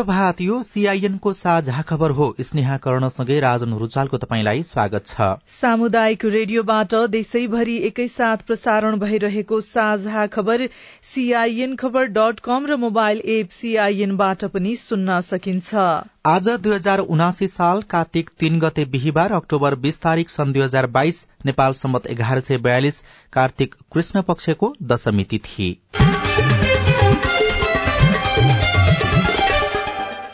शुभ प्रभात यो सीआईएनको साझा खबर हो। स्नेहा कर्णसँगै राजन रुचालको तपाईँलाई स्वागत छ। सामुदायिक रेडियोबाट देशैभरि एकैसाथ प्रसारण भइरहेको साझा खबर सीआईएन खबर डट कम र मोबाइल एप सीआईएनबाट पनि सुन्न सकिन्छ। आज दुई हजार उनासी साल कार्तिक तीन गते बिहिबार अक्टोबर बीस तारीक सन् दुई हजार बाइस नेपाल सम्मत एघार सय बयालिस कार्तिक कृष्ण पक्षको दशमी तिथि।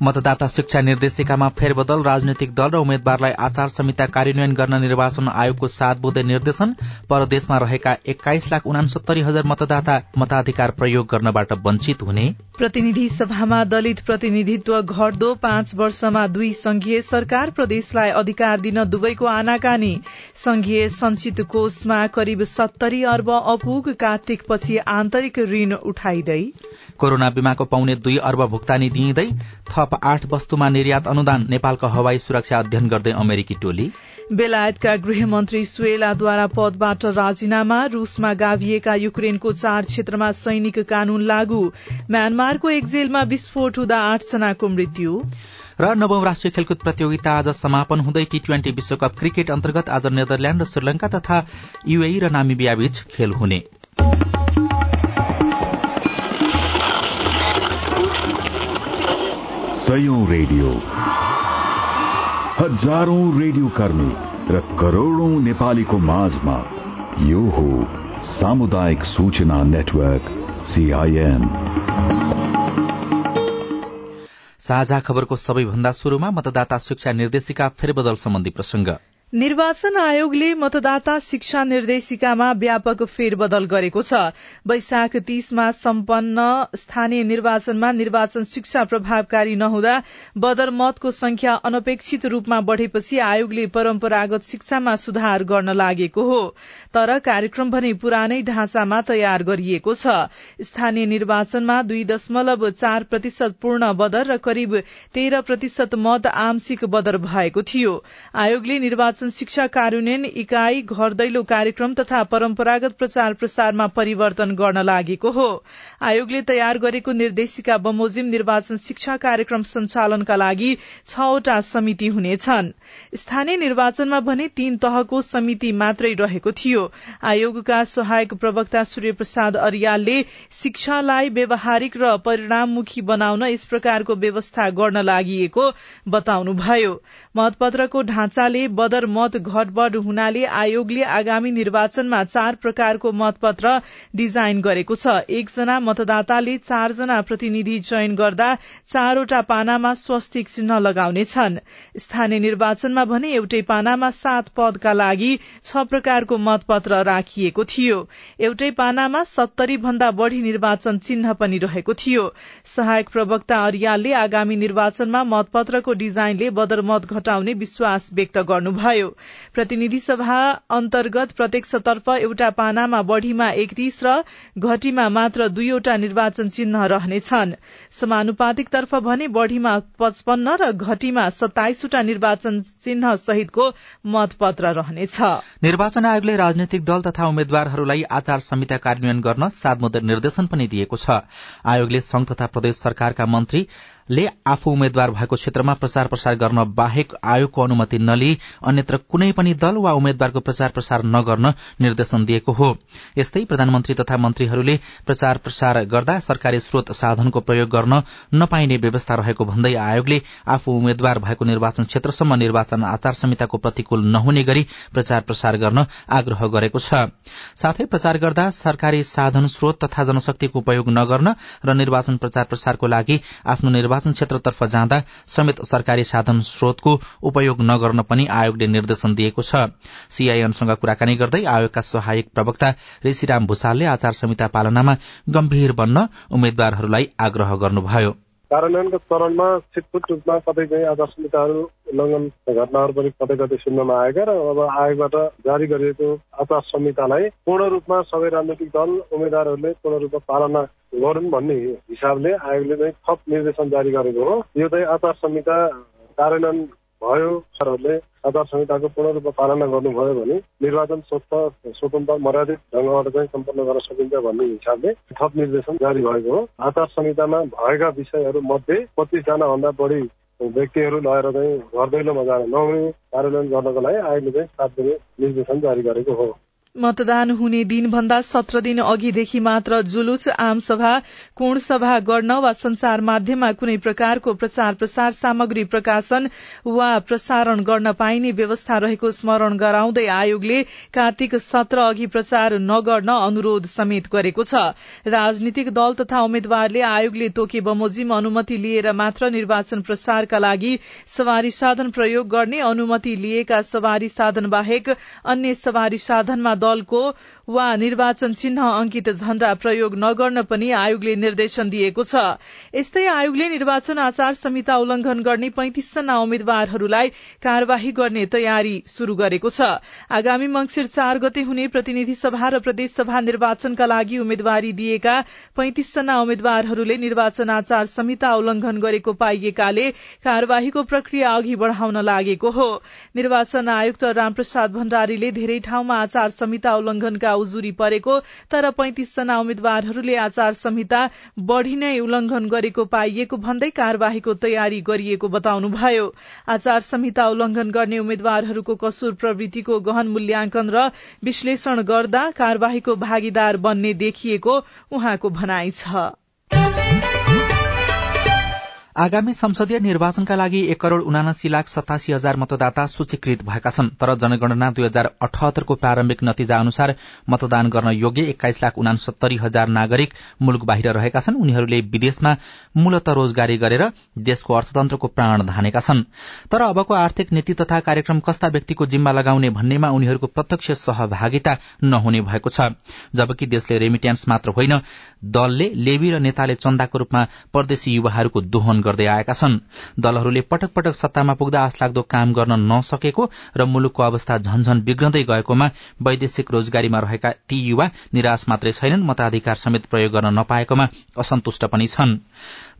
मतदाता शिक्षा निर्देशिकामा फेरबदल राजनैतिक दल र उम्मेद्वारलाई आचार संहिता कार्यान्वयन गर्न निर्वाचन आयोगको सात बुधे निर्देशन परदेशमा रहेका एक्काइस लाख उनासत्तरी हजार मतदाता मताधिकार प्रयोग गर्नबाट वञ्चित हुने। प्रतिनिधि सभामा दलित प्रतिनिधित्व घट्दो पाँच वर्षमा दुई संघीय सरकार प्रदेशलाई अधिकार दिन दुवैको आनाकानी। संघीय संचित कोषमा करिब सत्तरी अर्ब अपुग कार्तिकपछि आन्तरिक ऋण उठाइदै। कोरोना बीमाको पाउने दुई अर्ब भुक्तानी दिइँदै थप आठ वस्तुमा निर्यात अनुदान नेपालको हवाई सुरक्षा अध्ययन गर्दै अमेरिकी टोली। बेलायतका गृहमन्त्री सुएलाद्वारा पदबाट राजीनामा रूसमा गाभिएका युक्रेनको चार क्षेत्रमा सैनिक कानून लागू म्यानमारको एक जेलमा विस्फोट हुँदा आठजनाको मृत्यु। र नवौं राष्ट्रिय खेलकुद प्रतियोगिता आज समापन हुँदै टी ट्वेन्टी विश्वकप क्रिकेट अन्तर्गत आज नेदरल्याण्ड र श्रीलंका तथा युएई र नामिबिया बीच खेल हुने। सयौं रेडियो हजारौं रेडियो कर्मी र करोड़ौं नेपालीको माझमा यो हो सामुदायिक सूचना नेटवर्क सीआईएन साझा खबरको सबैभन्दा शुरूमा मतदाता शिक्षा निर्देशिका फेरबदल सम्बन्धी प्रसंग निर्वाचन आयोगले मतदाता शिक्षा निर्देशिकामा व्यापक फेरबदल गरेको छ। वैशाख तीसमा सम्पन्न स्थानीय निर्वाचनमा निर्वाचन शिक्षा प्रभावकारी नहुँदा बदर मतको संख्या अनपेक्षित रूपमा बढ़ेपछि आयोगले परम्परागत शिक्षामा सुधार गर्न लागेको हो। तर कार्यक्रम भने पुरानै ढाँचामा तयार गरिएको छ। स्थानीय निर्वाचनमा दुई दशमलव चार प्रतिशत पूर्ण बदर र करिब तेह्र प्रतिशत मत आंशिक बदर भएको थियो। आयोगले निर्वाचन निर्वाचन शिक्षा कार्यान्वयन इकाई घर दैलो कार्यक्रम तथा परम्परागत प्रचार प्रसारमा परिवर्तन गर्न लागेको हो। आयोगले तयार गरेको निर्देशिका बमोजिम निर्वाचन शिक्षा कार्यक्रम सञ्चालनका लागि छवटा समिति हुनेछन्। स्थानीय निर्वाचनमा भने तीन तहको समिति मात्रै रहेको थियो। आयोगका सहायक प्रवक्ता सूर्य प्रसाद अरियालले शिक्षालाई व्यवहारिक र परिणाममुखी बनाउन यस प्रकारको व्यवस्था गर्न लागि बताउनुभयो। मतपत्रको ढाँचाले बदर मत घटबढ़ हुनाले आयोगले आगामी निर्वाचनमा चार प्रकारको मतपत्र डिजाइन गरेको छ। एकजना मतदाताले चारजना प्रतिनिधि चयन गर्दा चारवटा पानामा स्वस्तिक चिन्ह लगाउनेछन्। स्थानीय निर्वाचनमा भने एउटै पानामा सात पदका लागि छ प्रकारको मतपत्र राखिएको थियो। एउटै पानामा सत्तरी भन्दा बढ़ी निर्वाचन चिन्ह पनि रहेको थियो। सहायक प्रवक्ता अरियालले आगामी निर्वाचनमा मतपत्रको डिजाइनले बदर मत घटाउने विश्वास व्यक्त गर्नुभयो। प्रतिनिधि सभा अन्तर्गत प्रत्यक्षतर्फ एउटा पानामा बढ़ीमा एकतीस र घटीमा मात्र दुईवटा निर्वाचन चिन्ह रहनेछन्। समानुपातिकतर्फ भने बढ़ीमा पचपन्न र घटीमा सत्ताइसवटा निर्वाचन चिन्ह सहितको मतपत्र रहनेछ। निर्वाचन आयोगले राजनैतिक दल तथा उम्मेद्वारहरूलाई आचार संहिता कार्यान्वयन गर्न सात निर्देशन पनि दिएको छ। आयोगले संघ तथा प्रदेश सरकारका मन्त्री ले आफू उम्मेद्वार भएको क्षेत्रमा प्रचार प्रसार गर्न बाहेक आयोगको अनुमति नलिई अन्यत्र कुनै पनि दल वा उम्मेद्वारको प्रचार प्रसार नगर्न निर्देशन दिएको हो। यस्तै प्रधानमन्त्री तथा मन्त्रीहरूले प्रचार प्रसार गर्दा सरकारी स्रोत साधनको प्रयोग गर्न नपाइने व्यवस्था रहेको भन्दै आयोगले आफू उम्मेद्वार भएको निर्वाचन क्षेत्रसम्म निर्वाचन आचार संहिताको प्रतिकूल नहुने गरी प्रचार प्रसार गर्न आग्रह गरेको छ। साथै प्रचार गर्दा सरकारी साधन स्रोत तथा जनशक्तिको उपयोग नगर्न र निर्वाचन प्रचार प्रसारको लागि आफ्नो निर्वाचन क्षेत्रतर्फ जाँदा समेत सरकारी साधन स्रोतको उपयोग नगर्न पनि आयोगले निर्देशन दिएको छ। सीआईएनसँग कुराकानी गर्दै आयोगका सहायक प्रवक्ता ऋषिराम भूषालले आचार संहिता पालनामा गम्भीर बन्न उम्मेद्वारहरूलाई आग्रह गर्नुभयो। कार्यान्वयनको चरणमा छिटपुट रूपमा कतै चाहिँ आचार उल्लङ्घन घटनाहरू पनि कतै कतै सुन्नमा आएका र अब आयोगबाट जारी गरिएको आचार संहितालाई पूर्ण रूपमा सबै राजनैतिक दल उम्मेद्वारहरूले पूर्ण रूपमा पालना गरून् भन्ने हिसाबले आयोगले चाहिँ थप निर्देशन जारी गरेको हो। यो चाहिँ आचार संहिता कार्यान्वयन भयो सरहरूले आचार संहिताको पूर्ण रूपमा पालना गर्नुभयो भने निर्वाचन स्वच्छ स्वतन्त्र मर्यादित ढङ्गबाट चाहिँ सम्पन्न गर्न सकिन्छ भन्ने हिसाबले थप निर्देशन जारी भएको हो। आचार संहितामा भएका विषयहरू मध्ये पच्चिसजना भन्दा बढी व्यक्तिहरू लगेर चाहिँ घर दैलोमा जान नहुने कार्यान्वयन गर्नको लागि आयोगले चाहिँ सात दिने निर्देशन जारी गरेको हो। मतदान हुने दिनभन्दा सत्र दिन अघिदेखि मात्र जुलुस आमसभा सभा गर्न वा संचार माध्यममा कुनै प्रकारको प्रचार प्रसार सामग्री प्रकाशन वा प्रसारण गर्न पाइने व्यवस्था रहेको स्मरण गराउँदै आयोगले कार्तिक सत्र अघि प्रचार नगर्न अनुरोध समेत गरेको छ। राजनीतिक दल तथा उम्मेद्वारले आयोगले तोके बमोजिम अनुमति लिएर मात्र निर्वाचन प्रसारका लागि सवारी साधन प्रयोग गर्ने अनुमति लिएका सवारी साधन बाहेक अन्य सवारी साधनमा दलको वा निर्वाचन चिन्ह अंकित झण्डा प्रयोग नगर्न पनि आयोगले निर्देशन दिएको छ। यस्तै आयोगले निर्वाचन आचार संहिता उल्लंघन गर्ने पैंतिसजना उम्मेद्वारहरूलाई कार्यवाही गर्ने तयारी शुरू गरेको छ। आगामी मंगिर चार गते हुने प्रतिनिधि सभा र प्रदेश सभा निर्वाचनका लागि उम्मेद्वारी दिएका पैंतिसजना उम्मेद्वारहरूले निर्वाचन आचार संहिता उल्लंघन गरेको पाइएकाले कार्यवाहीको प्रक्रिया अघि बढ़ाउन लागेको हो। निर्वाचन आयुक्त रामप्रसाद भण्डारीले धेरै ठाउँमा आचार संहिता उल्लंघनका उजुरी परेको तर पैंतिसजना उम्मेद्वारहरूले आचार संहिता बढ़ी नै उल्लंघन गरेको पाइएको भन्दै कार्यवाहीको तयारी गरिएको बताउनुभयो। आचार संहिता उल्लंघन गर्ने उम्मेद्वारहरूको कसुर प्रवृत्तिको गहन मूल्याङ्कन र विश्लेषण गर्दा कार्यवाहीको भागीदार बन्ने देखिएको उहाँको भनाइ छ। आगामी संसदीय निर्वाचनका लागि एक करोड़ उनासी लाख सतासी हजार मतदाता सूचीकृत भएका छन् तर जनगणना दुई हजार अठहत्तरको प्रारम्भिक नतिजा अनुसार मतदान गर्न योग्य एक्काइस लाख उनासत्तरी हजार नागरिक मुलुक बाहिर रहेका छन्। उनीहरूले विदेशमा मूलत रोजगारी गरेर देशको अर्थतन्त्रको प्राण धानेका छन्। तर अबको आर्थिक नीति तथा कार्यक्रम कस्ता व्यक्तिको जिम्मा लगाउने भन्नेमा उनीहरूको प्रत्यक्ष सहभागिता नहुने भएको छ। जबकि देशले रेमिट्यान्स मात्र होइन दलले लेबी र नेताले चन्दाको रूपमा परदेशी युवाहरूको दोहन गर्दै आएका छन्। दलहरूले पटक पटक सत्तामा पुग्दा आशलाग्दो काम गर्न नसकेको र मुलुकको अवस्था झनझन बिग्रदै गएकोमा वैदेशिक रोजगारीमा रहेका ती युवा निराश मात्रै छैनन् मताधिकार समेत प्रयोग गर्न नपाएकोमा असन्तुष्ट पनि छन्।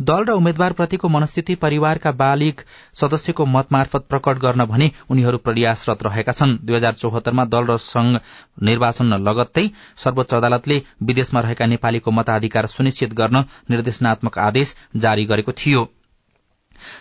दल र उम्मेद्वारप्रतिको मनस्थिति परिवारका बालिग सदस्यको मत मार्फत प्रकट गर्न भने उनीहरू प्रयासरत रहेका छन्। दुई हजार चौहत्तरमा दल र संघ निर्वाचन लगत्तै सर्वोच्च अदालतले विदेशमा रहेका नेपालीको मताधिकार सुनिश्चित गर्न निर्देशनात्मक आदेश जारी गरेको थियो।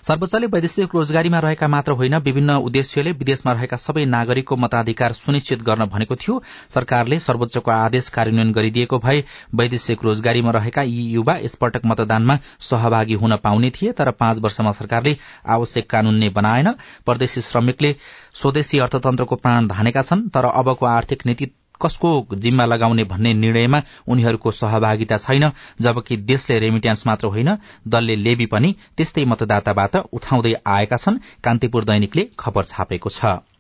सर्वोच्चले वैदेशिक रोजगारीमा रहेका मात्र होइन विभिन्न उद्देश्यले विदेशमा रहेका सबै नागरिकको मताधिकार सुनिश्चित गर्न भनेको थियो। सरकारले सर्वोच्चको आदेश कार्यान्वयन गरिदिएको भए वैदेशिक रोजगारीमा रहेका यी युवा यसपटक मतदानमा सहभागी हुन पाउने थिए तर पाँच वर्षमा सरकारले आवश्यक कानून नै बनाएन। परदेशी श्रमिकले स्वदेशी अर्थतन्त्रको प्राण धानेका छन् तर अबको आर्थिक नीति कसको जिम्मा लगाउने भन्ने निर्णयमा उनीहरूको सहभागिता छैन जबकि देशले रेमिट्यान्स मात्र होइन दलले लेबी पनि त्यस्तै मतदाताबाट उठाउँदै आएका छन् कान्तिपुर दैनिकले खबर छापेको छ।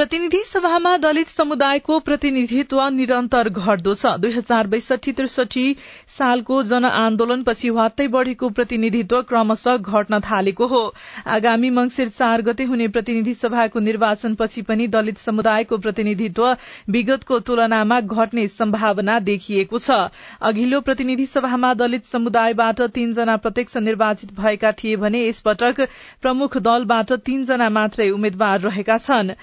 प्रतिनिधि सभामा दलित समुदायको प्रतिनिधित्व निरन्तर घट्दो छ। दुई हजार बैसठी त्रिसठी सालको जनआन्दोलनपछि वात्तै बढ़ेको प्रतिनिधित्व क्रमशः घट्न थालेको हो। आगामी मंगिर चार गते हुने प्रतिनिधि सभाको निर्वाचनपछि पनि दलित समुदायको प्रतिनिधित्व विगतको तुलनामा घट्ने सम्भावना देखिएको छ। अघिल्लो प्रतिनिधि सभामा दलित समुदायबाट तीनजना प्रत्यक्ष निर्वाचित भएका थिए भने यसपटक प्रमुख दलबाट तीनजना मात्रै उम्मेद्वार रहेका छन्।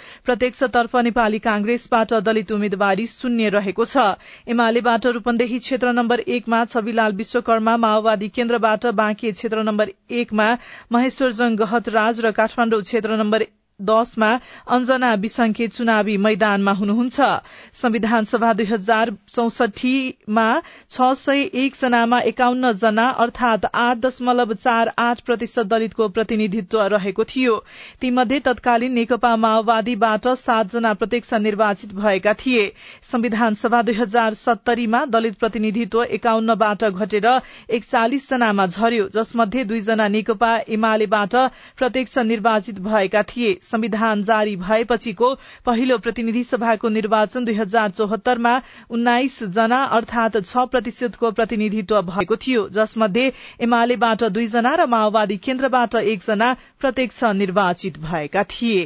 प्रत्यक्षतर्फ नेपाली कांग्रेसबाट दलित उम्मेद्वारी शून्य रहेको छ। एमालेबाट रूपन्देही क्षेत्र नम्बर एकमा छविलाल विश्वकर्मा माओवादी केन्द्रबाट बाँके क्षेत्र नम्बर एकमा महेश्वरजंग गहतराज र काठमाण्डु क्षेत्र नम्बर दशमा अञ्जना विसंखे चुनावी मैदानमा हुनुहुन्छ। संविधान सभा दुई हजार चौसठीमा छ सय एक जनामा एकाउन्न जना अर्थात आठ दशमलव चार आठ प्रतिशत दलितको प्रतिनिधित्व रहेको थियो। तीमध्ये तत्कालीन नेकपा माओवादीबाट सातजना प्रत्यक्ष निर्वाचित भएका थिए। संविधान सभा दुई हजार सत्तरीमा दलित प्रतिनिधित्व एकाउन्नबाट घटेर एकचालिस जनामा झर्यो जसमध्ये दुईजना नेकपा एमालेबाट प्रत्यक्ष निर्वाचित भएका थिए। संविधान जारी भएपछिको पहिलो प्रतिनिधि सभाको निर्वाचन दुई हजार चौहत्तरमा उन्नाइस जना अर्थात छ प्रतिशतको प्रतिनिधित्व भएको थियो। जसमध्ये एमालेबाट दुईजना र माओवादी केन्द्रबाट एकजना प्रत्यक्ष निर्वाचित भएका थिए।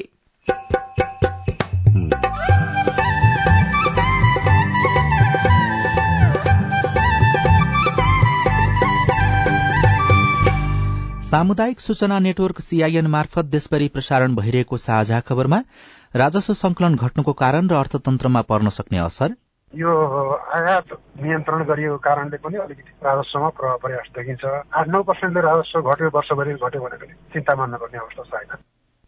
सामुदायिक सूचना नेटवर्क सीआईएन मार्फत देशभरि प्रसारण भइरहेको साझा खबरमा राजस्व संकलन घट्नुको कारण र अर्थतन्त्रमा पर्न सक्ने असर। यो आयात नियन्त्रण गरिएको कारणले पनि अलिकति राजस्वमा प्रभाव परे जस्तो देखिन्छ। आठ नौ पर्सेन्टले राजस्व घट्यो वर्षभरि घट्यो भने पनि चिन्ता मान्नुपर्ने पर्ने अवस्था छैन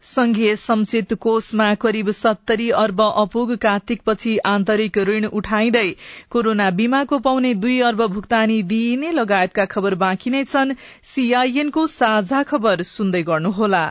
संघीय संचित कोषमा करिब सत्तरी अर्ब अपुग कार्तिकपछि आन्तरिक ऋण उठाइँदै कोरोना बीमाको पाउने दुई अर्ब भुक्तानी दिइने लगायतका खबर बाँकी नै छन्। सीआईएनको साझा खबर सुन्दै गर्नुहोला।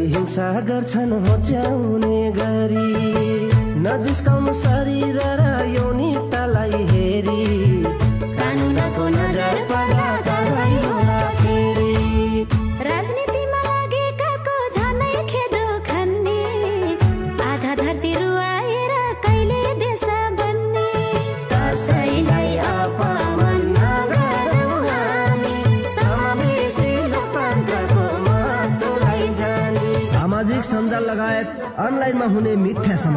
हिंसा गर्छन् होच्याउने गरी। नजिस्काउनु शरीर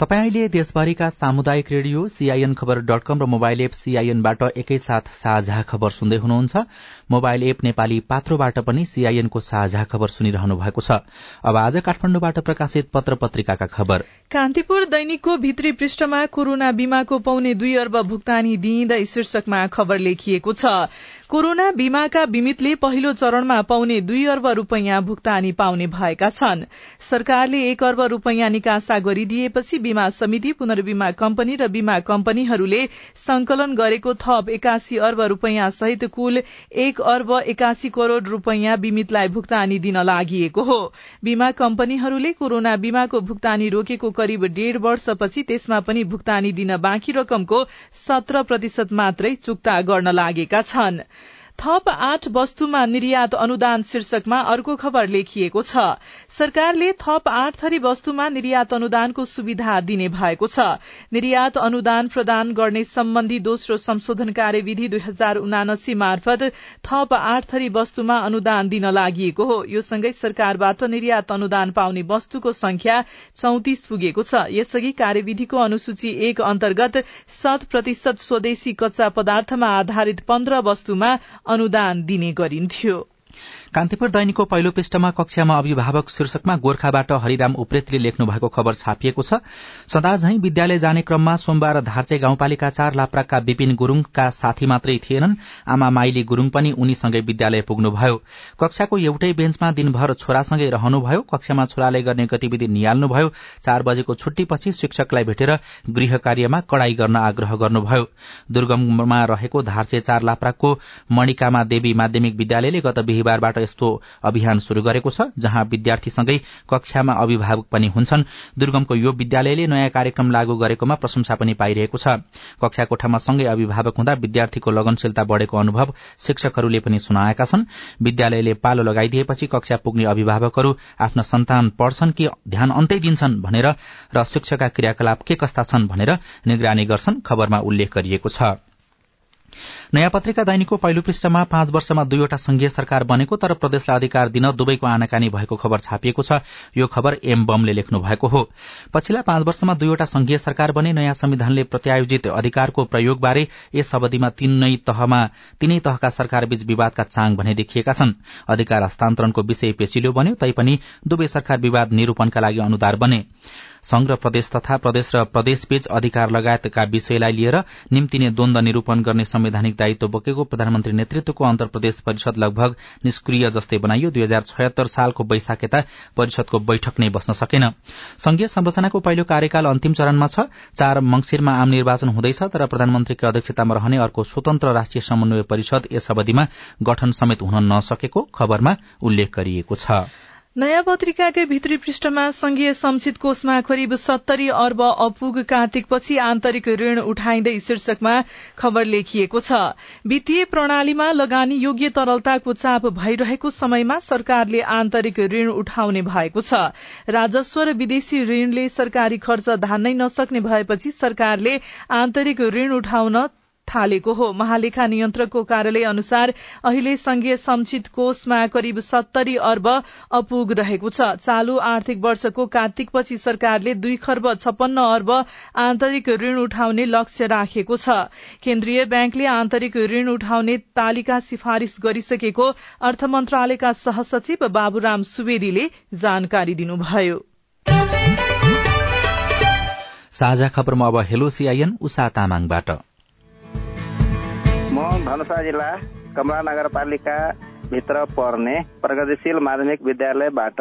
तपाईँ अहिले देशभरिका सामुदायिक radio CIN Khabar dot com र मोबाइल एप सीआईएनबाट एकैसाथ साझा खबर सुन्दै हुनुहुन्छ। मोबाइल एप नेपाली पात्रोबाट पनि सीआईएनको साझा खबर सुनिरहनु भएको छ। अब आज काठमाडौँबाट प्रकाशित पत्र पत्रिकाका खबर। कान्तिपुर दैनिकको भित्री पृष्ठमा कोरोना बीमाको पाउने दुई अर्ब भुक्तानी दिइँदै शीर्षकमा खबर लेखिएको छ। कोरोना बीमाका बिमितले पहिलो चरणमा पाउने दुई अर्ब रूपियाँ भुक्तानी पाउने भएका छन्। सरकारले एक अर्ब रूपियाँ निकासा गरिदिएपछि बीमा समिति पुनर्बीमा कम्पनी र बीमा कम्पनीहरूले संकलन गरेको थप एकासी अर्ब रूपियाँ सहित कुल एक अर्ब एकासी करोड़ रूपियाँ बीमितलाई भुक्तानी दिन लागि हो। बीमा कम्पनीहरूले कोरोना बीमाको भुक्तानी रोकेको करिब डेढ़ वर्षपछि त्यसमा पनि भुक्तानी दिन बाँकी रकमको सत्र प्रतिशत मात्रै चुक्ता गर्न लागेका छनृ। थप आठ वस्तुमा निर्यात अनुदान शीर्षकमा अर्को खबर लेखिएको छ। सरकारले थप आठ थरी वस्तुमा निर्यात अनुदानको सुविधा दिने भएको छ। निर्यात अनुदान प्रदान गर्ने सम्बन्धी दोस्रो संशोधन कार्यविधि दुई हजार उनासी मार्फत थप आठ थरी वस्तुमा अनुदान दिन लागि हो। यो सँगै सरकारबाट निर्यात अनुदान पाउने वस्तुको संख्या चौतिस पुगेको छ। यसअघि कार्यविधिको अनुसूची एक अन्तर्गत शत प्रतिशत स्वदेशी कच्चा पदार्थमा आधारित पन्ध्र वस्तुमा अनुदान दिने गरिन्थ्यो। कान्तिपुर दैनिकको पहिलो पृष्ठमा कक्षामा अभिभावक शीर्षकमा गोर्खाबाट हरिराम उप्रेतीले लेख्नु भएको खबर छापिएको छ। सदा झै विद्यालय जाने क्रममा सोमबार धार्चे गाउँपालिका चार लाप्राकका विपिन गुरूङका साथी मात्रै थिएनन्। आमा माइली गुरूङ पनि उनीसँगै विद्यालय पुग्नुभयो। कक्षाको एउटै बेन्चमा दिनभर छोरासँगै रहनुभयो। कक्षामा छोराले गर्ने गतिविधि निहाल्नुभयो चार बजेको छुट्टीपछि शिक्षकलाई भेटेर गृह कार्यमा कड़ाई गर्न आग्रह गर्नुभयो। दुर्गममा रहेको धार्चे चार लाप्राकको मणिकामा देवी माध्यमिक विद्यालयले गत बिहिबारबाट यस्तो अभियान शुरू गरेको छ जहाँ विद्यार्थीसँगै कक्षामा अभिभावक पनि हुन्छन्। दुर्गमको यो विद्यालयले नयाँ कार्यक्रम लागू गरेकोमा प्रशंसा पनि पाइरहेको छ। कक्षा कोठामा सँगै अभिभावक हुँदा विद्यार्थीको लगनशीलता बढ़ेको अनुभव शिक्षकहरूले पनि सुनाएका छन्। विद्यालयले पालो लगाइदिएपछि कक्षा पुग्ने अभिभावकहरू आफ्ना सन्तान पढ्छन् कि ध्यान अन्तै दिन्छन् भनेर र शिक्षकका क्रियाकलाप के कस्ता छन् भनेर निगरानी गर्छन् खबरमा उल्लेख गरिएको छ। नयाँ पत्रिका दैनिकको पहिलो पृष्ठमा पाँच वर्षमा दुईवटा संघीय सरकार बनेको तर प्रदेशलाई अधिकार दिन दुवैको आनाकानी भएको खबर छापिएको छ। यो खबर एम बमले लेख्नु भएको हो। पछिल्ला पाँच वर्षमा दुईवटा संघीय सरकार बने नयाँ संविधानले प्रत्यायोजित अधिकारको प्रयोगबारे यस अवधिमा तीनै तहमा तीनै तहका सरकारबीच विवादका चाङ भने देखिएका छन्। अधिकार हस्तान्तरणको विषय पेचिलो बन्यो तैपनि दुवै सरकार विवाद निरूपणका लागि अनुदार बने। संघ र प्रदेश तथा प्रदेश र प्रदेशबीच अधिकार लगायतका विषयलाई लिएर निम्तिने द्वन्द निरूपण गर्ने संवैधानिक दायित्व बोकेको प्रधानमन्त्री नेतृत्वको अन्तर प्रदेश परिषद लगभग निष्क्रिय जस्तै बनाइयो। दुई हजार छयत्तर सालको वैशाख यता परिषदको बैठक नै बस्न सकेन। संघीय संरचनाको पहिलो कार्यकाल अन्तिम चरणमा छ। चार मंगिरमा आम निर्वाचन हुँदैछ तर प्रधानमन्त्रीको अध्यक्षतामा रहने अर्को स्वतन्त्र राष्ट्रिय समन्वय परिषद यस अवधिमा गठन समेत हुन नसकेको खबरमा उल्लेख गरिएको छ। नयाँ पत्रिकाकै भित्री पृष्ठमा संघीय संचित कोषमा करिब सत्तरी अर्ब अपुग कार्तिकपछि आन्तरिक ऋण उठाइँदै शीर्षकमा खबर लेखिएको छ। वित्तीय प्रणालीमा लगानी योग्य तरलताको चाप भइरहेको समयमा सरकारले आन्तरिक ऋण उठाउने भएको छ। राजस्व र विदेशी ऋणले सरकारी खर्च धान्नै नसक्ने भएपछि सरकारले आन्तरिक ऋण उठाउन थालेको हो। महालेखा नियन्त्रकको कार्यालय अनुसार अहिले संघीय संचित कोषमा करिब सत्तरी अर्ब अपुग रहेको छ। चालू आर्थिक वर्षको कार्तिकपछि सरकारले दुई खर्ब छप्पन्न अर्ब आन्तरिक ऋण उठाउने लक्ष्य राखेको छ। केन्द्रीय ब्याङ्कले आन्तरिक ऋण उठाउने तालिका सिफारिश गरिसकेको अर्थ मन्त्रालयका सहसचिव बाबुराम सुवेदीले जानकारी दिनुभयो। साझा खबरमा अब हेलो सीआईएन उषा तामाङबाट। धनुषा जिल्ला कमला नगरपालिका भित्र पर्ने प्रगतिशील माध्यमिक विद्यालयबाट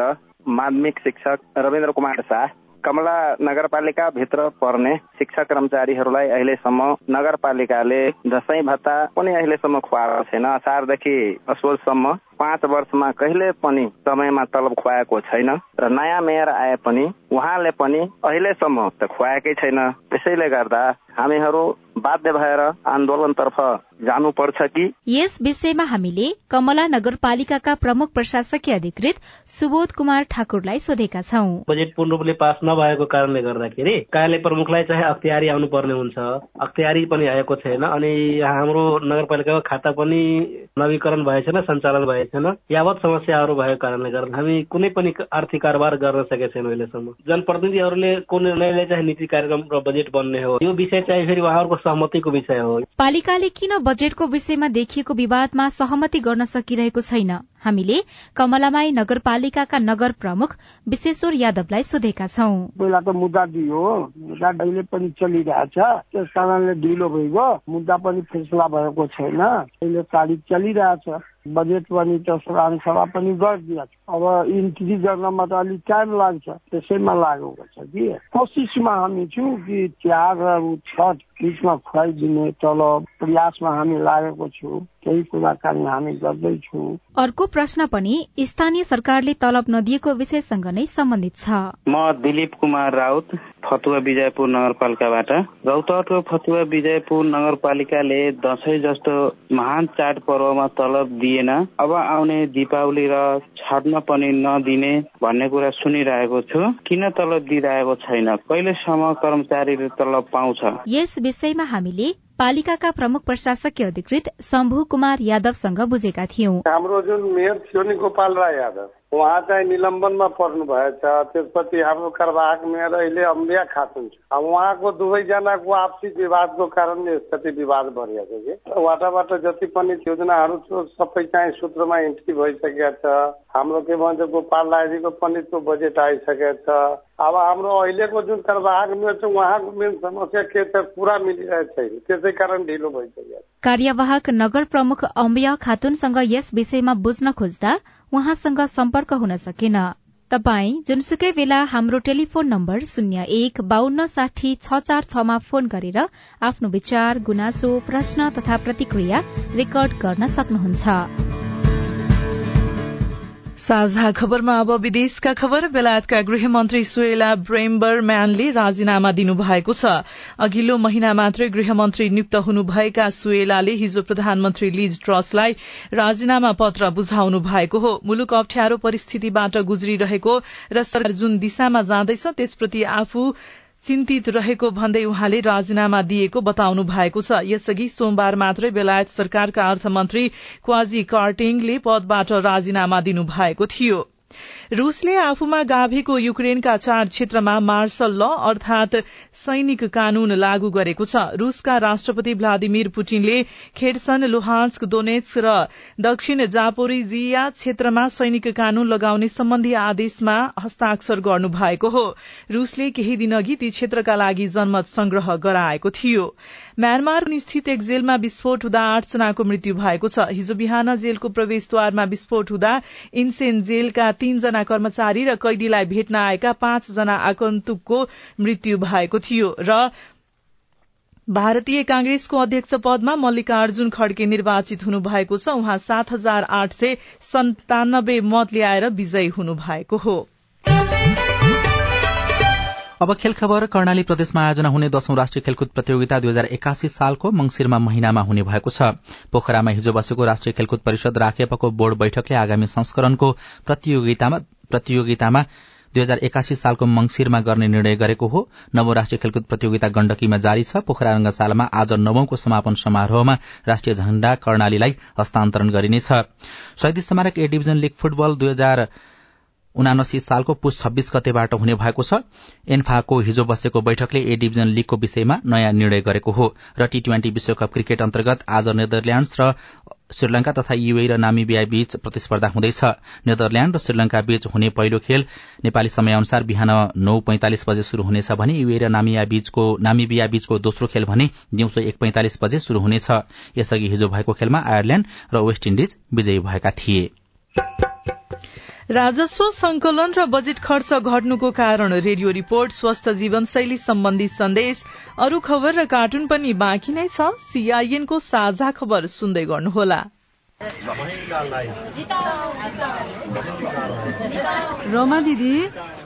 माध्यमिक शिक्षक रविन्द्र कुमार शाह कमला नगरपालिका भित्र पर्ने शिक्षक कर्मचारीहरूलाई अहिलेसम्म नगरपालिकाले दसैँ भत्ता पनि अहिलेसम्म खुवाएको छैन। असारदेखि असोजसम्म पाँच वर्षमा कहिले पनि समयमा तलब खुवाएको छैन र नयाँ मेयर आए पनि उहाँले पनि अहिलेसम्म त खुवाएकै छैन। त्यसैले गर्दा हामीहरू बाध्य भएर आन्दोलनतर्फ जानुपर्छ कि? यस विषयमा हामीले कमला नगरपालिकाका प्रमुख प्रशासकीय अधिकृत सुबोध कुमार ठाकुरलाई सोधेका छौं। बजेट पूर्ण रूपले पास नभएको कारणले गर्दाखेरि कार्यालय प्रमुखलाई चाहिँ अख्तियारी आउनु पर्ने हुन्छ। अख्तियारी पनि आएको छैन अनि हाम्रो नगरपालिकाको खाता पनि नवीकरण भएको छैन सञ्चालन भएको छैन यावत समस्याहरू भएको कारणले गर्दा हामी कुनै पनि आर्थिक कारोबार गर्न सकेका छैनौँ अहिलेसम्म। जनप्रतिनिधिहरूले कुन निर्णयले चाहिँ नीति कार्यक्रम र बजेट बन्ने हो। यो विषय चाहिँ फेरि उहाँहरूको सहमतिको विषय हो। पालिकाले किन बजेटको विषयमा देखिएको विवादमा सहमति गर्न सकिरहेको छैन? हामीले कमलामाई नगरपालिकाका नगर प्रमुख विश्वेश्वर यादवलाई सोधेका छौं। पहिला त मुद्दा दियो मुद्दा अहिले पनि चलिरहेछ त्यस कारणले ढिलो भइगयो। मुद्दा पनि फैसला भएको छैन। अहिले तारिक चलिरहेछ बजेट पनि त सभा पनि गरिदिएको अब इन्ट्री गर्नमा त अलिक टाइम लाग्छ त्यसैमा लागेको छ कि। कोसिसमा हामी छौँ कि त्याग र छठ बिचमा खुवाइदिने तलब प्रयासमा हामी लागेको छौँ। केही कुराकानी हामी गर्दैछौँ। अर्को प्रश्न पनि स्थानीय सरकारले तलब नदिएको विषयसँग नै सम्बन्धित छ। म दिलीप कुमार राउत फतुवा विजयपुर नगरपालिकाबाट। रौतहटको फतुवा विजयपुर नगरपालिकाले दसैँ जस्तो महान चाड पर्वमा तलब दिएन। अब आउने दीपावली र छठमा पनि नदिने भन्ने कुरा सुनिरहेको छु। किन तलब दिइरहेको छैन? कहिलेसम्म कर्मचारीले तलब पाउँछ? यस विषयमा हामीले पालिकाका प्रमुख प्रशासकीय अधिकृत शम्भु कुमार यादवसँग बुझेका थियौं। हाम्रो जुन मेयर थियो नि गोपाल राई यादव उहाँ चाहिँ निलम्बनमा पर्नु भएछ त्यसपछि हाम्रो कार्यवाहक मेयर अहिले अम्बिया खातुन छ अब उहाँको दुवैजनाको आपसी विवादको कारणले कति विवाद बढिएको छ कि। वाटाबाट जति पनि योजनाहरू छ सबै चाहिँ सूत्रमा इन्ट्री भइसकेका छ। हाम्रो के भन्छ गोपाल राईजीको पनि त्यो बजेट आइसकेको छ। अब हाम्रो अहिलेको जुन कार्यवाहक मेयर छ उहाँको मेन समस्या के छ पुरा मिलिरहेको छैन। त्यसै कारण ढिलो भइसकेको कार्यवाहक नगर प्रमुख अम्बिया खातुनसँग यस विषयमा बुझ्न खोज्दा उहाँसँग सम्पर्क हुन सकेन। तपाई जुनसुकै बेला हाम्रो टेलिफोन नम्बर शून्य एक बान्न साठी छ चार छमा फोन गरेर आफ्नो विचार गुनासो प्रश्न तथा प्रतिक्रिया रेकर्ड गर्न सक्नुहुन्छ। साझा खबरमा अब विदेशका खबर। बेलायतका गृहमन्त्री सुएला ब्रेम्बर म्यानले राजीनामा दिनुभएको छ। अघिल्लो महिना मात्रै गृहमन्त्री नियुक्त हुनुभएका सुएलाले हिजो प्रधानमन्त्री लिज ट्रसलाई राजीनामा पत्र बुझाउनु भएको हो। मुलुक अप्ठ्यारो परिस्थितिबाट गुज्रिरहेको र सरकार जुन दिशामा जाँदैछ त्यसप्रति आफू चिन्तित रहेको भन्दै उहाँले राजीनामा दिएको बताउनु भएको छ। यसअघि सोमबार मात्रै बेलायत सरकारका अर्थमन्त्री क्वाजी कार्टिङले पदबाट राजीनामा दिनुभएको थियो। रूसले आफूमा गाभेको युक्रेनका चार क्षेत्रमा मार्शल ल अर्थात सैनिक कानून लागू गरेको छ। रूसका राष्ट्रपति भ्लादिमिर पुटिनले खेडसन लुहान्स्क दोनेत्स र दक्षिण जापोरिजिया क्षेत्रमा सैनिक कानून लगाउने सम्बन्धी आदेशमा हस्ताक्षर गर्नु भएको हो। रूसले केही दिन अघि ती क्षेत्रका लागि जनमत संग्रह गराएको थियो। म्यानमार स्थित एक जेलमा विस्फोट हुँदा आठजनाको मृत्यु भएको छ। हिजो बिहान जेलको प्रवेशद्वारमा विस्फोट हुँदा इन्सेन जेलका तीनजना कर्मचारी र कैदीलाई भेट्न आएका पाँचजना आगन्तुकको मृत्यु भएको थियो र भारतीय कांग्रेसको अध्यक्ष पदमा मल्लिकार्जुन खड्के निर्वाचित हुनु भएको छ। उहाँ सात हजार आठ सय सन्तानब्बे मत ल्याएर विजयी हुनु भएको हो। अब खेल खबर कर्णाली प्रदेशमा आयोजना हुने दशौं राष्ट्रिय खेलकुद प्रतियोगिता दुई हजार एकासी सालको मंगिरमा महिनामा हुने भएको छ। पोखरामा हिजो बसेको राष्ट्रिय खेलकुद परिषद राखेपको बोर्ड बैठकले आगामी संस्करणको प्रतियोगितामा दुई हजार एकासी सालको मंगिरमा गर्ने निर्णय गरेको हो। नवौं राष्ट्रिय खेलकुद प्रतियोगिता गण्डकीमा जारी छ। पोखरा रंगशालामा आज नवौंको समापन समारोहमा राष्ट्रिय झण्डा कर्णालीलाई हस्तान्तरण गरिनेछ। शहीद स्मारक ए डिभिजन लीग फुटबल दुई उनासी सालको पुस छब्बीस गतेबाट हुने भएको छ। एन्फाको हिजो बसेको बैठकले ए डिभिजन लीगको विषयमा नयाँ निर्णय गरेको हो र टी ट्वेन्टी विश्वकप क्रिकेट अन्तर्गत आज नेदरल्याण्ड्स र श्रीलंका तथा युए र नामिबिया बीच प्रतिस्पर्धा हुँदैछ। नेदरल्याण्ड र श्रीलंका बीच हुने पहिलो खेल नेपाली समय अनुसार बिहान नौ पैंतालिस बजे शुरू हुनेछ भने युए र नामिबिया बीचको दोस्रो खेल भने दिउँसो एक पैंतालिस बजे शुरू हुनेछ। यसअघि हिजो भएको खेलमा आयरल्याण्ड र वेस्ट इण्डिज विजयी भएका थिए। राजस्व संकलन र बजेट खर्च घट्नुको कारण रेडियो रिपोर्ट स्वस्थ जीवनशैली सम्बन्धी सन्देश अरू खबर र कार्टुन पनि बाँकी नै छ। सीआईएनको साझा खबर सुन्दै गर्नुहोला। रोमा दिदी।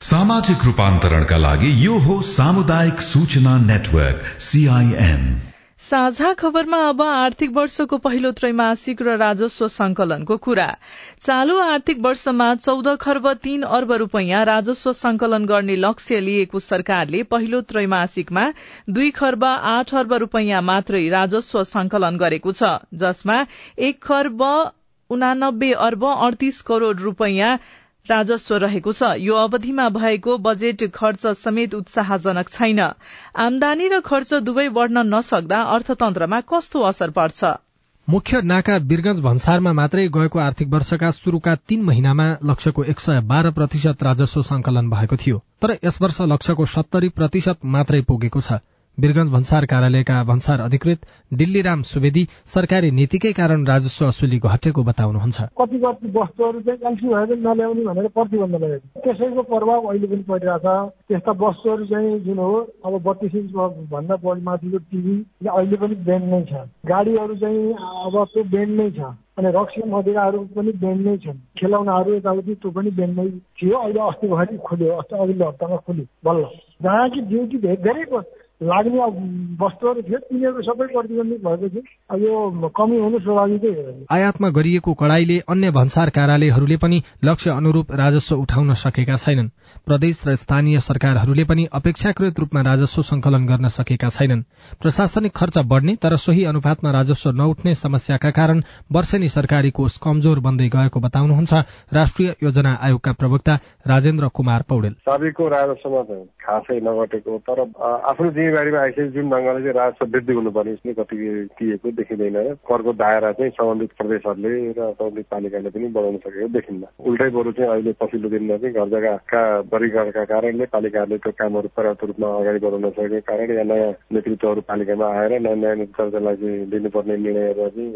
सामाजिक रूपान्तरणका लागि यो हो सामुदायिक सूचना नेटवर्क सीआईएन साझा खबरमा अब आर्थिक वर्षको पहिलो त्रैमासिक र राजस्व संकलनको कुरा। चालू आर्थिक वर्षमा चौध खर्ब तीन अर्ब रूपियाँ राजस्व संकलन गर्ने लक्ष्य लिएको सरकारले पहिलो त्रैमासिकमा दुई खर्ब आठ अर्ब रूपियाँ मात्रै राजस्व संकलन गरेको छ जसमा एक खर्ब उनानब्बे अर्ब अडतीस करोड़ रूपियाँ राजस्व रहेको छ। यो अवधिमा भएको बजेट खर्च समेत उत्साहजनक छैन। आमदानी र खर्च दुवै बढ्न नसक्दा अर्थतन्त्रमा कस्तो असर पर्छ? मुख्य नाका बिरगंज भन्सारमा मात्रै गएको आर्थिक वर्षका शुरूका तीन महिनामा लक्ष्यको एक सय बाह्र प्रतिशत राजस्व संकलन भएको थियो। तर यस वर्ष लक्ष्यको सत्तरी प्रतिशत मात्रै पुगेको छ। वीरगंज भन्सार कार्यालयका भन्सार अधिकृत दिल्लीराम सुवेदी सरकारी नीतिकै कारण राजस्व असुली घटेको बताउनुहुन्छ। कति कति वस्तुहरू चाहिँ एलसी भने नल्याउने भनेर प्रतिबन्ध लगाएको त्यसैको प्रभाव अहिले पनि परिरहेछ त्यस्ता वस्तुहरू चाहिँ जुन हो अब बत्तिस इन्च भन्दा बढी माथिको टिभी अहिले पनि ब्यान्ड नै छ। गाडीहरू चाहिँ अब त्यो ब्यान्ड नै छ अनि रक्सी मदिराहरू पनि ब्यान्ड नै छन्। खेलाउनाहरू यताउति त्यो पनि ब्यान्ड नै थियो। अहिले अस्ति भरि खुल्यो अस्ति अघिल्लो हप्तामा खुल्यो। बल्ल। जहाँ कि ड्युटी धेरै लाग्ने वस्तुहरू थियो तिनीहरू सबै प्रतिबन्धित भएपछि यो कमी हुनु स्वाभाविकै हो आयातमा गरिएको कडाईले अन्य भन्सार कार्यालयहरूले पनि लक्ष्य अनुरूप राजस्व उठाउन सकेका छैनन्। प्रदेश र स्थानीय सरकारहरूले पनि अपेक्षाकृत रूपमा राजस्व संकलन गर्न सकेका छैनन्। प्रशासनिक खर्च बढ़ने तर सोही अनुपातमा राजस्व नउठ्ने समस्याका कारण वर्षेनी सरकारी कोष कमजोर बन्दै गएको बताउनुहुन्छ राष्ट्रिय योजना आयोगका प्रवक्ता राजेन्द्र कुमार पौडेल। साबिकको राजस्वमा खासै नघटेको तर आफ्नो जिम्मेवारीमा आइसकेपछि जुन ढङ्गले चाहिँ राजस्व वृद्धि हुनुपर्ने कति दिएको देखिँदैन। करको दायरा चाहिँ सम्बन्धित प्रदेशहरूले र सम्बन्धित पालिकाले पनि बनाउन सकेको देखिन्न। उल्टै बरु चाहिँ अहिले पछिल्लो दिनमा चाहिँ घर जग्गाका वर्गीकरणका कारणले पालिकाहरूले त्यो कामहरू पर्याप्त रूपमा अगाडि बढाउन सकेको कारण या नयाँ नेतृत्वहरू पालिकामा आएर नयाँ नयाँ नेतृत्वलाई चाहिँ लिनुपर्ने निर्णयहरू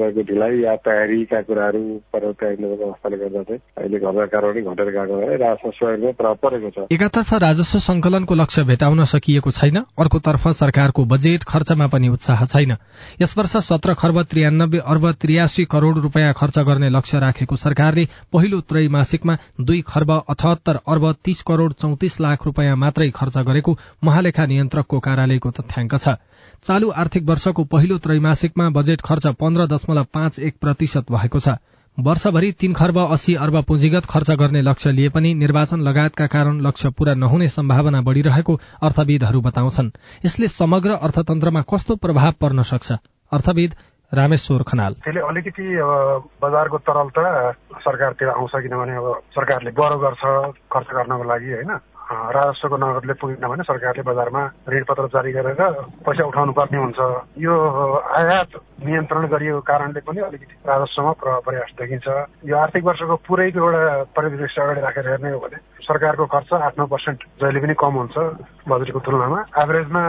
गएको ढिलाइ या तयारीका कुराहरू पर्याप्त नभएको अवस्थाले गर्दा चाहिँ अहिले घरका कारवाही घटेर गएको राजस्व सहयोगमा प्रभाव परेको छ। एकातर्फ राजस्व संकलनको लक्ष्य भेटाउन सकिएको छैन। अर्कोतर्फ सरकारको बजेट खर्चमा पनि उत्साह छैन। यस वर्ष सत्र खर्ब त्रियानब्बे अर्ब त्रियासी करोड़ रूपियाँ खर्च गर्ने लक्ष्य राखेको सरकारले पहिलो त्रैमासिकमा दुई खर्ब अठहत्तर अर्ब तीस करोड़ चौतिस लाख रूपियाँ मात्रै खर्च गरेको महालेखा नियन्त्रकको कार्यालयको तथ्याङ्क छ। चालू आर्थिक वर्षको पहिलो त्रैमासिकमा बजेट खर्च पन्ध्र दशमलव पाँच एक प्रतिशत भएको छ। वर्षभरि तीन खर्ब अस्सी अर्ब पुँजीगत खर्च गर्ने लक्ष्य लिए पनि निर्वाचन लगायतका कारण लक्ष्य पूरा नहुने सम्भावना बढ़िरहेको अर्थविदहरू बताउँछन्। यसले समग्र अर्थतन्त्रमा कस्तो प्रभाव पर्न सक्छ? अर्थविद रामेश्वर खनाल। त्यसले अलिकति बजारको तरलता सरकारतिर आउँछ किनभने अब सरकारले बरो गर्छ खर्च गर्नको लागि होइन? राजस्वको नगदले पुगेन भने सरकारले बजारमा ऋणपत्र जारी गरेर पैसा उठाउनु पर्ने हुन्छ। यो आयात नियन्त्रण गरिएको कारणले पनि अलिकति राजस्वमा प्रभाव प्रयास देखिन्छ। यो आर्थिक वर्षको पुरैको एउटा परिदृश्य अगाडि राखेर हेर्ने हो भने सरकारको खर्च आठ नौ पर्सेन्ट जहिले पनि कम हुन्छ बजेटको तुलनामा। एभरेजमा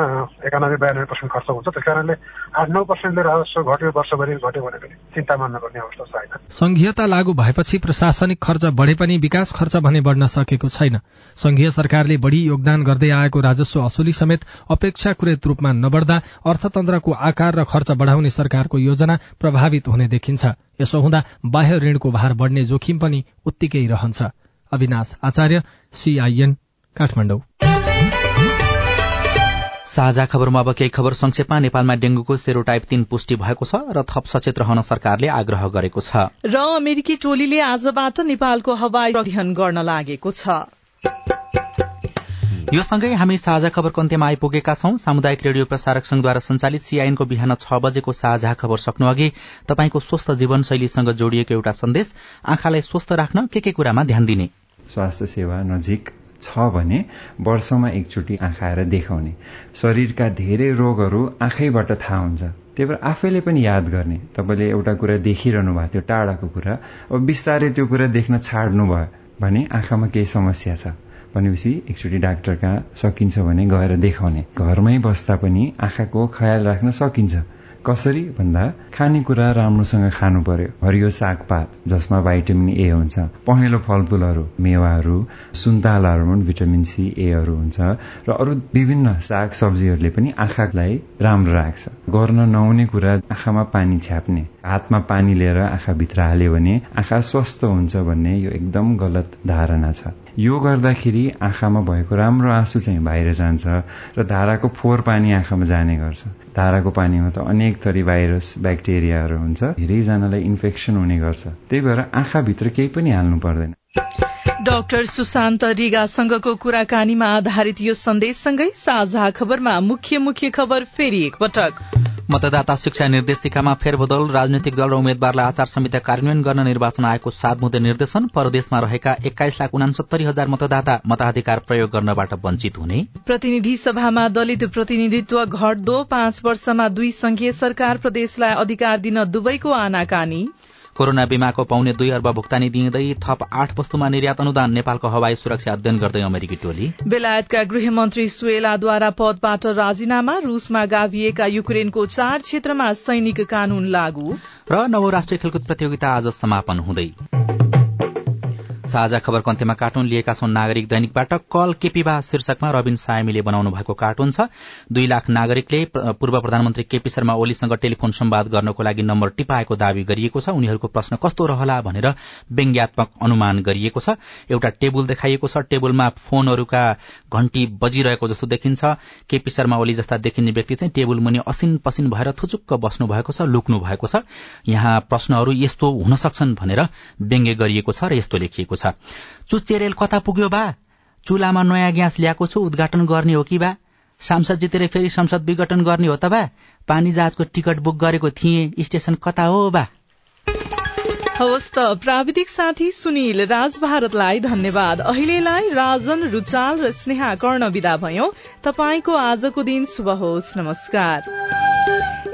एकानब्बे बयानब्बे पर्सेन्ट खर्च हुन्छ। त्यस कारणले आठ नौ पर्सेन्टले राजस्व घट्यो वर्षभरि घट्यो भने पनि चिन्ता मान्नुपर्ने अवस्था छैन। संघीयता लागू भएपछि प्रशासनिक खर्च बढे पनि विकास खर्च भने बढ़न सकेको छैन। संघीय सरकारले बढ़ी योगदान गर्दै आएको राजस्व असुली समेत अपेक्षाकृत रूपमा नबढ़दा अर्थतन्त्रको आकार र खर्च बढ़ाउने सरकारको योजना प्रभावित हुने देखिन्छ। यसो हुँदा बाह्य ऋणको भार बढ़ने जोखिम पनि उत्तिकै रहन्छ। अविनाश आचार्य सीआईएन काठमाडौँ। साझा खबरमा अब केही खबर संक्षेपमा। नेपालमा डेंगूको सेरोटाइप तीन पुष्टि भएको छ र थप सचेत रहन सरकारले आग्रह गरेको छ। र अमेरिकी टोलीले आजबाट नेपालको हवाई अध्ययन गर्न लागेको छ। यो सँगै हामी साझा खबरको अन्त्यमा आइपुगेका छौं। सामुदायिक रेडियो प्रसारक संघद्वारा संचालित सीआईएनको बिहान छ बजेको साझा खबर सक्नु अघि तपाईँको स्वस्थ जीवनशैलीसँग जोडिएको एउटा सन्देश। आँखालाई स्वस्थ राख्न के के कुरामा ध्यान दिने? स्वास्थ्य सेवा नजिक छ भने वर्षमा एकचोटि आँखा आएर देखाउने। शरीरका धेरै रोगहरू आँखैबाट थाहा हुन्छ। त्यही भएर आफैले पनि याद गर्ने। तपाईँले एउटा कुरा देखिरहनु भएको थियो टाढाको कुरा। अब बिस्तारै त्यो कुरा देख्न छाड्नु भयो भने आँखामा केही समस्या छ। भनेपछि एकचोटि डाक्टर कहाँ सकिन्छ भने गएर देखाउने। घरमै बस्दा पनि आँखाको ख्याल राख्न सकिन्छ। कसरी? भन्दा खानेकुरा राम्रोसँग खानु पर्यो। हरियो सागपात जसमा भाइटामिन ए हुन्छ। पहेँलो फलफूलहरू मेवाहरू सुन्तलाहरूमा भिटामिन सी एहरू हुन्छ र अरू विभिन्न साग सब्जीहरूले पनि आँखालाई राम्रो राख्छ। गर्न नहुने कुरा आँखामा पानी छ्याप्ने। हातमा पानी लिएर आँखाभित्र हाल्यो भने आँखा स्वस्थ हुन्छ भन्ने यो एकदम गलत धारणा छ। यो गर्दाखेरि आँखामा भएको राम्रो आँसु चाहिँ बाहिर जान्छ र धाराको फोहोर पानी आँखामा जाने गर्छ। धाराको पानीमा त अनेक थरी भाइरस ब्याक्टेरियाहरू हुन्छ। धेरैजनालाई इन्फेक्सन हुने गर्छ। त्यही भएर आँखाभित्र केही पनि हाल्नु पर्दैन। डाक्टर सुशान्त रिगासँगको कुराकानीमा आधारित यो सन्देशसँगै साझा खबरमा मुख्य मुख्य खबर फेरि एकपटक। मतदाता शिक्षा निर्देशिकामा फेरबदल राजनैतिक दल र उम्मेद्वारलाई आचार संहिता कार्यान्वयन गर्न निर्वाचन आयोगको सात मुद्दे निर्देशन परदेशमा रहेका एक्काइस लाख उनासत्तरी हजार मतदाता मताधिकार प्रयोग गर्नबाट वञ्चित हुने। प्रतिनिधि सभामा दलित प्रतिनिधित्व घट्दो पाँच वर्षमा दुई संघीय सरकार प्रदेशलाई अधिकार दिन दुवैको आनाकानी। कोरोना बीमाको पाउने दुई अर्ब भुक्तानी दिँदै थप आठ वस्तुमा निर्यात अनुदान नेपालको हवाई सुरक्षा अध्ययन गर्दै अमेरिकी टोली। बेलायतका गृहमन्त्री सुएलाद्वारा पदबाट राजीनामा रूसमा गाभिएका युक्रेनको चार क्षेत्रमा सैनिक कानून लागू। र नवौं राष्ट्रिय खेलकुद प्रतियोगिता आज समापन हुँदै। साझा खबरको अन्त्यमा कार्टुन लिएका छौं नागरिक दैनिकबाट। कल केपीबा शीर्षकमा रविन सायमीले बनाउनु भएको कार्टुन छ। दुई लाख नागरिकले पूर्व प्रधानमन्त्री केपी शर्मा ओलीसँग टेलिफोन सम्वाद गर्नको लागि नम्बर टिपाएको दावी गरिएको छ। उनीहरूको प्रश्न कस्तो रहला भनेर व्यङ्ग्यात्मक अनुमान गरिएको छ। एउटा टेबुल देखाइएको छ। टेबुलमा फोनहरूका घण्टी बजिरहेको जस्तो देखिन्छ। केपी शर्मा ओली जस्ता देखिने व्यक्ति चाहिँ टेबुल मुनि असिन पसिन भएर थुचुक्क बस्नु भएको छ लुक्नु भएको छ। यहाँ प्रश्नहरू यस्तो हुन सक्छन् भनेर व्यङ्ग्य गरिएको छ र यस्तो लेखिएको छ। चुचेरेल कता पुग्यो बा? चुलामा नयाँ ग्यास ल्याएको छु उद्घाटन गर्ने हो कि बा? सांसद जितेर फेरि संसद विघटन गर्ने हो त बा? पानी जहाजको टिकट बुक गरेको थिएँ स्टेशन कता हो बा? हवस् त प्राविधिक साथी सुनिल राज भारतलाई धन्यवाद। अहिलेलाई राजन रुचाल र स्नेहा कर्ण विदा भयो। तपाईँको आजको दिन शुभ होस्। नमस्कार।